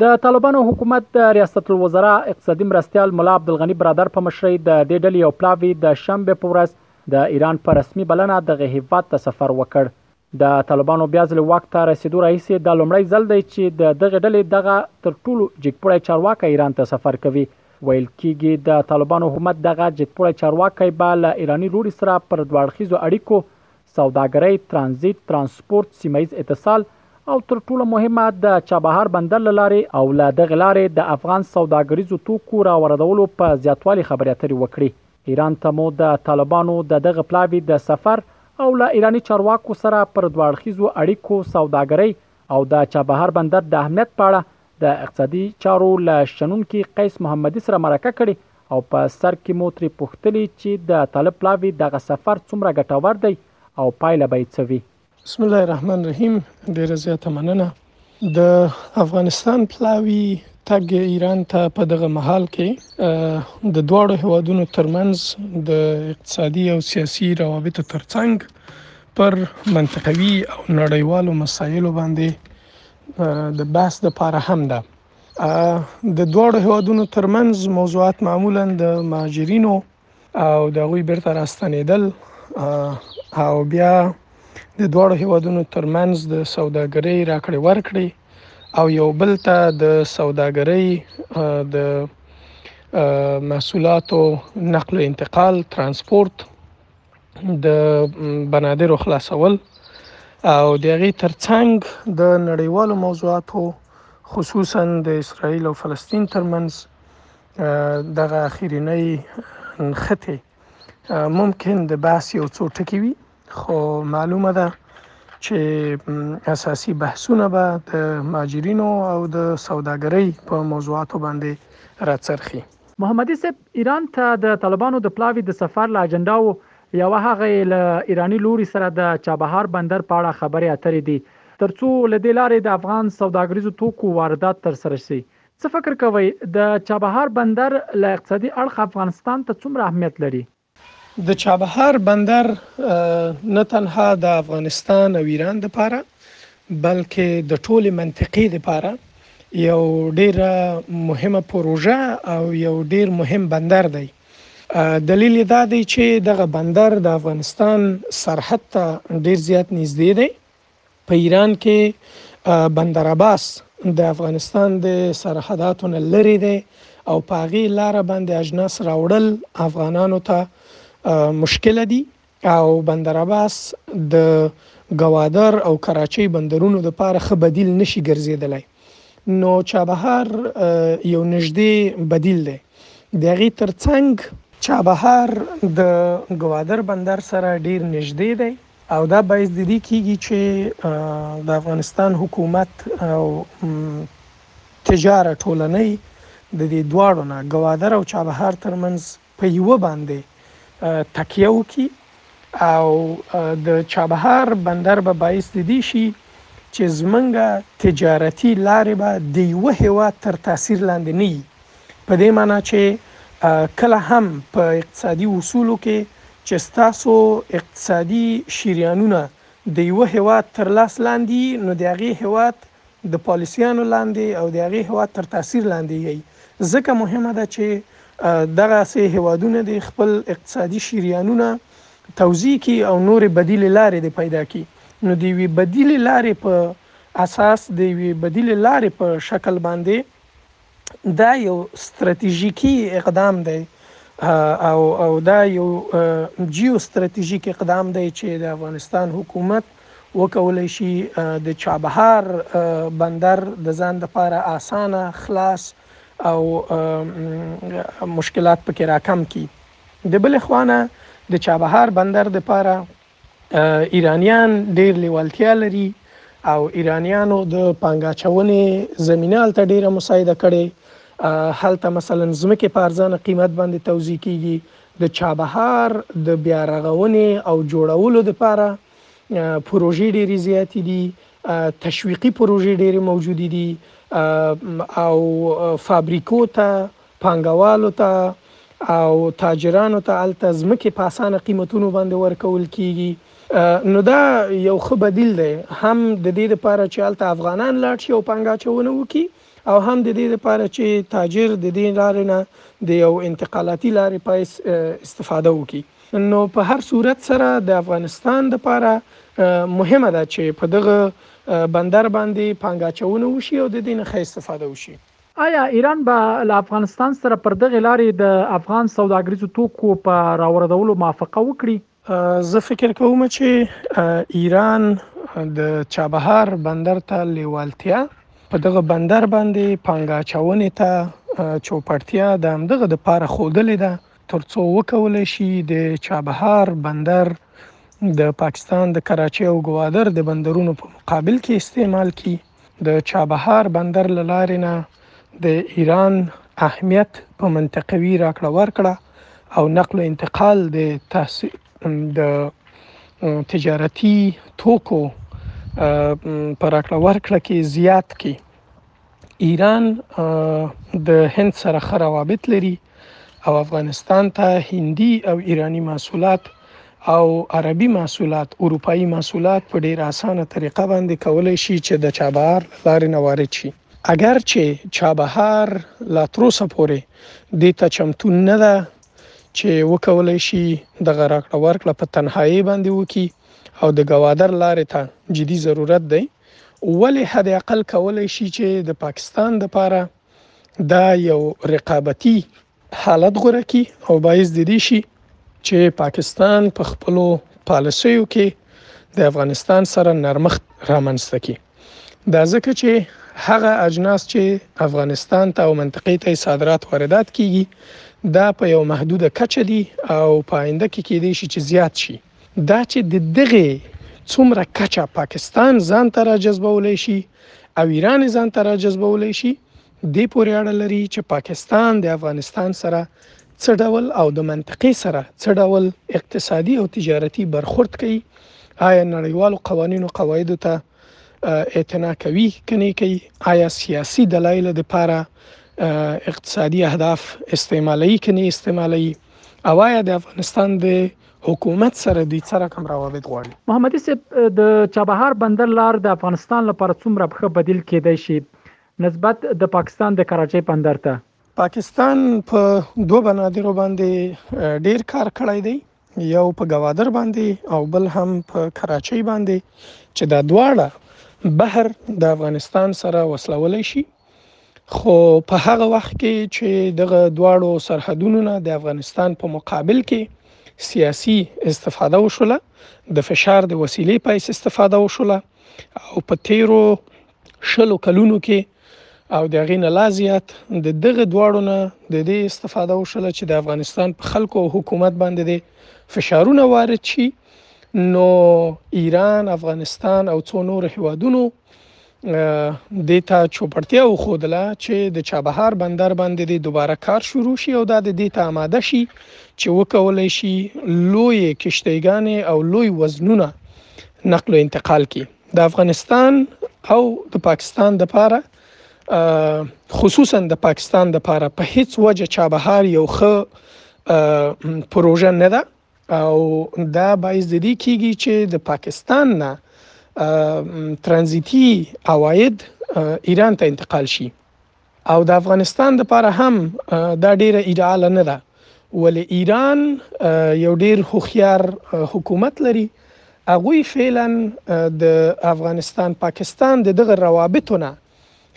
د طالبانو حکومت د ریاست الوزرا اقتصادي مرستیال ملا عبدالغني برادر په مشرۍ د دې ډلې یو پلاوي د شنبه په ورځ د ایران په رسمي بلنه دغه هیواد ته سفر وکړ. د طالبانو بیا ځلې واک ته رسیدو راهیسې دا لومړی ځل دی چې د دغه ډلې دغه تر ټولو جګپوړی چارواکی ایران ته سفر کوي. ویل کیږي د طالبانو حکومت دغه جګپوړی چارواکی به له ایراني لوري سره پر دوه اړخیزو اړیکو سوداګرۍ، ترانزیت، ترانسپورت، سیمه ییز اتصال او تر ټولو مهمه د چابهار بندر له لارې او له دغې لارې د افغان سوداګریزو توکو راوردولو په زیاتوالي خبرې اترې وکړې. ایران ته مو د طالبانو د دغه پلاوي د سفر او له ایراني چارواکو سره پر دوه اړخیزو اړیکو، سوداګرۍ او د چابهار بندر د اهمیت په اړه د اقتصادي چارو له شنونکي قیس محمدي سره مرکه کړې او په سر کې مو ترې پوښتلي چې د طالب پلاوي دغه سفر څومره ګټور دی او پایله به یې څه وي. بسم الله الرحمن الرحیم ډیره زیاته مننه د افغانستان پلاوي تګ ایران ته په دغه مهال کې د دواړو هیوادونو ترمنځ د اقتصادي او سیاسي روابطو ترڅنګ پر منطقوي او نړیوالو مسایلو باندې د بحث لپاره هم ده د دواړو هیوادونو ترمنځ موضوعات معمولا د مهاجرینو او د غوي بیرته راستنیدل او بیا د دواړو هیوادونو ترمنځ د سوداګرۍ راکړې ورکړې او یو بل ته د سوداګرۍ د محصولاتو نقل او انتقال ترانسپورت د بنادرو خلاصول او د هغې ترڅنګ د نړیوالو موضوعاتو خصوصا د اسراییل او فلسطین ترمنځ دغه اخرینۍ نښتې ممکن د بحث یو څو ټکي وي خو معلومه ده چې اساسي بحثونه به د مهاجرینو او د سوداګرۍ په موضوعاتو باندې راڅرخي. محمدي صیب ایران ته د طالبانو د پلاوي د سفر له اجنډاوو یوه هغه یې له ایراني لوري سره د چابهار بندر په اړه خبرې اترې دي تر څو له دې لارې د افغان سوداګریزو توکو واردات تر سره شي. څه فکر کوئ د چابهار بندر له اقتصادي اړخه افغانستان ته څومره اهمیت لري؟ د چابهار بندر نه تنها د افغانستان او ایران لپاره بلکې د ټولې منطقې لپاره یو ډیره مهمه پروژه او یو ډیر مهم بندر دی دلیل یې دا دی چې دغه بندر د افغانستان سرحد ته ډیر زیات نږدې دی په ایران کې بندر عباس د افغانستان د سرحداتو نه لرې دی او په هغې لاره باندې اجناس راوړل افغانانو ته مشکل دي او بندر عباس د ګوادر او کراچۍ بندرونو لپاره ښه بدیل نشي ګرځیدلی نو چابهار یو نږدې بدیل دی د هغې ترڅنګ چابهار د ګوادر بندر سره ډیر نږدې دی او دا باعث د دې کیږي چې د افغانستان حکومت او تجاره ټولنۍ د دې دواړو نه ګوادر او چابهار ترمنځ په یوه باندې تکیه وکړي او د چابهار بندر به باعث د دې شي چې زمونږ تجارتي لارې به د یوه هیواد تر تاثیر لاندې نه وي په دې معنی چې کله هم په اقتصادي اصولو کې چې ستاسو اقتصادي شریانونه د یوه هېواد تر لاس لاندې یي نو د هغې هېواد د پالیسیانو لاندې او د هغې هېواد تر تاثیر لاندې یئ ځکه مهمه ده چې دغسې هېوادونه دې خپل اقتصادي شریانونه توزیع کړي او نورې بدیلې لارې دې پیدا کړي نو د یوې بدیلې لارې په اساس د یوې بدیلې لارې په شکل باندې دا یو ستراتیژیکي اقدام دی او دا یو جیو ستراتیژیک اقدام دی چې د افغانستان حکومت وکولای شي د چابهار بندر د ځان لپاره اسانه خلاص او مشکلات پکې راکم کړي د بل خوانه د چابهار بندر لپاره ایرانیان ډیر لیوالتیا لري او ایرانیانو د پانګاچونې زمينه هلته ډیره مساعده کړي هلته مثلا زمکه په ارزانه قیمت باندې توزیع کیږي د چابهار د بیا رغونې او جوړولو لپاره پروژې ډېرې زیاتې دي تشویقي پروژې ډېرې موجودې دي او فابریکو ته پانګوالو ته او تاجرانو ته هلته ځمکې په اسانه قیمتونو باندې ورکول کیږي نو دا یو ښه بدیل دی هم د دې لپاره چې هلته افغانان لاړ شي او پانګه اچونه وکړي او هم د دې لپاره چې تاجر د دې لارې نه د یو انتقالاتي لارې په حیث استفاده وکړي نو په هر صورت سره د افغانستان لپاره مهمه ده چې په دغه بندر باندې پانګه اچونه وشي او د دې نه ښه استفاده وشي. ایا ایران به له افغانستان سره پر دغې لارې د افغان سوداګریزو توکو په راوردولو موافقه وکړي؟ زه فکر کوم چې ایران د چابهار بندر ته لېوالتیا، په دغه بندر باندې پانګه اچونې ته چوپړتیا د همدغه لپاره ښودلې ده تر څو وکولای شي د چابهار بندر د پاکستان د کراچۍ او ګوادر د بندرونو په مقابل کې استعمال کړي. د چابهار بندر له لارې نه د ایران اهمیت په منطقوي راکړه ورکړه او نقل و انتقال د د تجارتي توکو په راکړه ورکړه کې زیات کړي. ایران د هند سره ښه روابط لري او افغانستان ته هندي او ایراني محصولات او عربي محصولات، اروپايي محصولات په ډېره اسانه طریقه باندې کولای شي چې د چابهار له لارې نه وارد شي. اګر چې چابهار لا تر اوسه پورې دې ته چمتو نه ده چې وکولای شي دغه راکړه ورکړه په تنهايۍ باندې وکړي او د ګوادر لارې ته جدي ضرورت دی ولې حد اقل کولای شي چې د پاکستان لپاره دا یو رقابتي حالت غوره کړي او باعث د دې شي چې پاکستان په خپلو پالیسیو کې د افغانستان سره نرمښت رامنځته کړي دا ځکه چې هغه اجناس چې افغانستان ته او منطقې ته صادرات واردات کیږي دا په یو محدوده کچه دي او په آینده کې کېدای شي چې زیات شي دا چې د دغه څومره کچه پاکستان ځان ته را جذبولای شي او ایران ځان ته را جذبولای شي دې پورې اړه لري چې پاکستان د افغانستان سره څه ډول او د منطقې سره څه ډول اقتصادي او تجارتي برخورد کوي آیا نړیوالو قوانینو قواعدو ته اعتنا کوي کني کوي آیا سیاسي دلایل د لپاره اقتصادي اهداف استعمالي کني استعمالي او آیا د افغانستان د حکومت سره د سره کوم روابط غواړي محمد سپ د چابهار بندر لار د افغانستان لپاره څومره ښه بدیل کېدای شي نسبت د پاکستان د کراچۍ بندر ته. پاکستان په دوه بنادرو باندې ډېر کار کړی دی، یو په ګوادر باندې او بل هم په کراچۍ باندې چې دا دواړه بحر د افغانستان سره وصلولی شي، خو په هغه وخت کې چې دغه دواړو سرحدونو نه د افغانستان په مقابل کې سیاسي استفاده وشوله، د فشار د وسیلې په حیث استفاده وشوله او په تېرو شلو کلونو کې او د هغې نه لا زیات د دغه دواړو نه د دې استفاده وشله چې د افغانستان په خلکو او حکومت باندې د فشارونه وارد شي نو ایران افغانستان او څو نور هیوادونو د تا چوپړتیا او خودله چې د چابهار بندر باندې د دوباره کار شروع شي او دا د دې ته آماده شي چې وکولای شي لوی کشتیګانې او لوی وزنونه نقل او انتقال کړي د افغانستان او د پاکستان د پاره خصوصا د پاکستان د پاره په هیڅ وجه چابهار یو خ پروژه نه ده او دا باعث د دې کیږي چې د پاکستان نه ترانزیتي عواید ایران ته انتقال شي او د افغانستان لپاره هم دا ډیره ایډال نه ده ولې ایران یو ډیر هوښیار حکومت لري هغه فعلا د افغانستان پاکستان د دغه روابطونه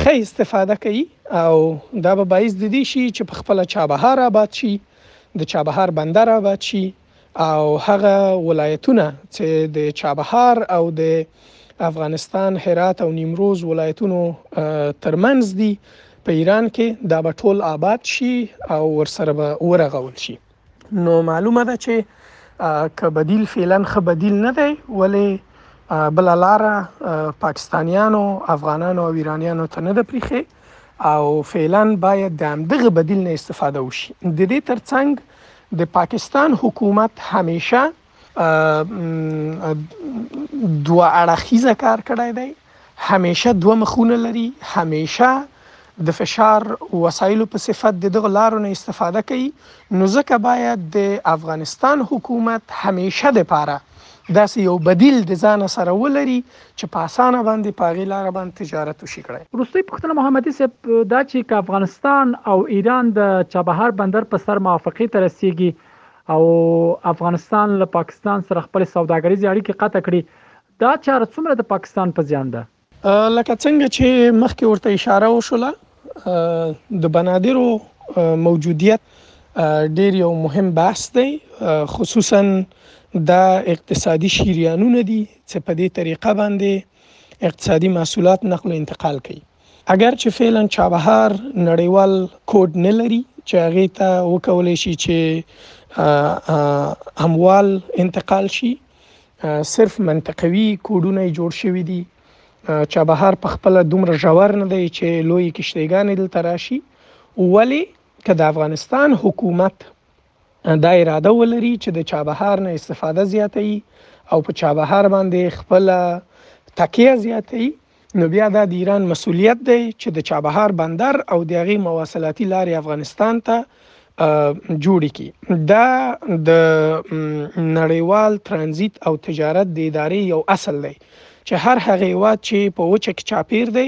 خې استفاده کوي او دا به باعث د دې شي چې په خپل چابهار آباد شي د چابهار بندر آباد شي او هغه ولایتونه چې د چابهار او د افغانستان هرات او نیمروز ولایتونو ترمنځ دي په ایران کې دا به ټول آباد شي او ورسره به ورغول شي نو معلومه ده چې که بدیل فعلا خه بدیل نه دی ولی بل لار پاکستانیانو افغانانو او ایرانیانو ته نه ده پریخي او فعلا باید د همدغه بدیل نه استفاده وشي د دې ترڅنګ د پاکستان حکومت همیشه دوه اړخیزه کار کړی دی همیشه دوه مخونه لري همیشه د فشار وسایلو په صفت د دغه لارو نه استفاده کوي نو ځکه باید د افغانستان حکومت همیشه د پاره داسې یو بدیل د ځان سره ولري چې په اسانه باندې په هغې لاره باندې تجارت وشي کړای. وروستۍ پوښتنه محمدي صاحب دا چې که افغانستان او ایران د چابهار بندر په سر موافقې ته رسیږي او افغانستان له پاکستان سره خپل سوداګریزې اړیکې قطع کړي دا چاره څومره د پاکستان په زیان ده؟ لکه څنګه چې مخکې ورته اشاره وشوله د بنادرو موجودیت ډیر یو مهم بحث دی خصوصا دا اقتصادي شریانونه دي څه په دې طریقه باندې اقتصادي محصولات نقل او انتقال کوي اگر چې فعلا چابهار نړیوال کوډ نه لري چې هغه ته وکول شي چې اموال انتقال شي صرف منطقوي کوډونه جوړ شوي دي چابهار په خپل دومره ژور نه دی چې لوی کشتیګان دلته راشي ولی که د افغانستان حکومت دا اراده ولري چې د چابهار نه استفاده زیاته وي او په چابهار باندې خپل تکیه زیاته وي نو بیا دا د ایران مسولیت دی چې د چابهار بندر او د هغې مواصلاتي لارې افغانستان ته جوړې کړي دا د نړیوال ترانزیت او تجارت د ادارې یو اصل دی چې هر هغه هېواد چې په وچه کې چاپیر دی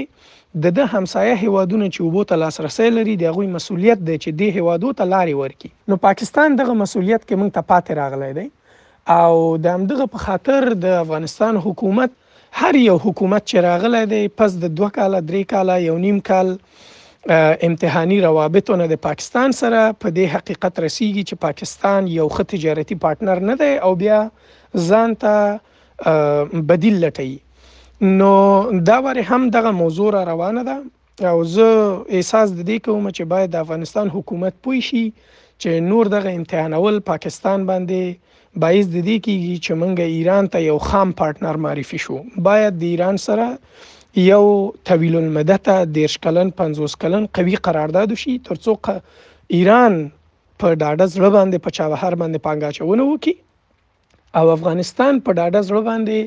د ده همسایه هېوادونه چې اوبو ته لاسرسی لري، د هغوی مسوولیت دی چې دې هېوادو ته لارې ورکړي. نو پاکستان دغه مسوولیت کې موږ ته پاتې راغلی دی او د همدغه په خاطر د افغانستان حکومت، هر یو حکومت چې راغلی دی، پس د دوه کاله، درې کاله، یو نیم کال امتحاني روابطو نه د پاکستان سره په دې حقیقت رسېږي چې پاکستان یو ښه تجارتي پارټنر نه دی او بیا ځان ته بدیل لټي نو دا واره هم دغه موضوع را روانه ده او زه احساس د دې کوم چې باید د افغانستان حکومت پوي شي چې نور دغه امتحانول پاکستان باندې باعث د دې کیږي چې موږ ایران ته یو خام پارټنر معرفي شو باید د ایران سره یو طویل المده ته دیرش کلن 50 کلن قوي قرارداد شي ترڅو ایران په ډاډه زړه باندې په چابهار باندې پانګاچونه وکړي او افغانستان په ډاډه زړه باندې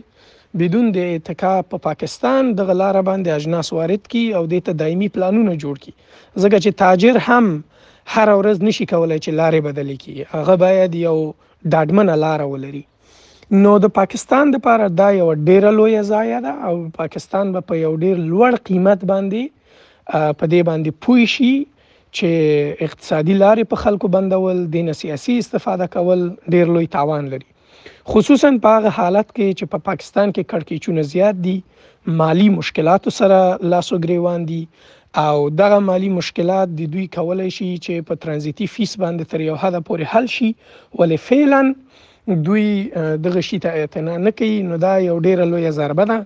بدون د اتکا په پاکستان د غلار باندې اجناس وارد کی او د ته دایمي پلانونه جوړ کی ځکه چې تاجر هم هر ورځ نشي کولای چې لارې بدلې کی هغه باید یو ډاډمنه لار ولري نو د پاکستان د پاره دا یو ډیره لوی ځای ده او پاکستان به په یو ډیر لوړ قیمت باندې په دې باندې پوي شي چې اقتصادي لارې په خلکو بندول، دې نه سیاسي استفاده کول ډېر لوی تاوان لري، خصوصاً په هغه حالت کې چې په پاکستان کې کړکېچونه زیات دي، مالي مشکلاتو سره لاس و ګرېوان دي او دغه مالي مشکلات د دوی کولای شي چې په ترانزیتي فیس باندې تر یو حده پورې حل شي، ولې فعلاً دوی دغه شي ته اعتنا نه کوي، نو دا یو ډېره لویه ضربه ده.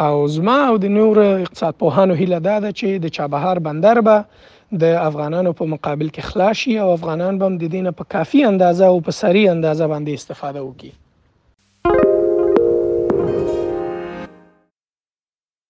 او زما او د نورو اقتصاد پوهانو هیله دا ده چې د چابهار بندر به د افغانانو په مقابل کې خلاص شي او افغانان به هم د دې نه په کافي اندازه او په سریع اندازه باندې استفاده وکړي.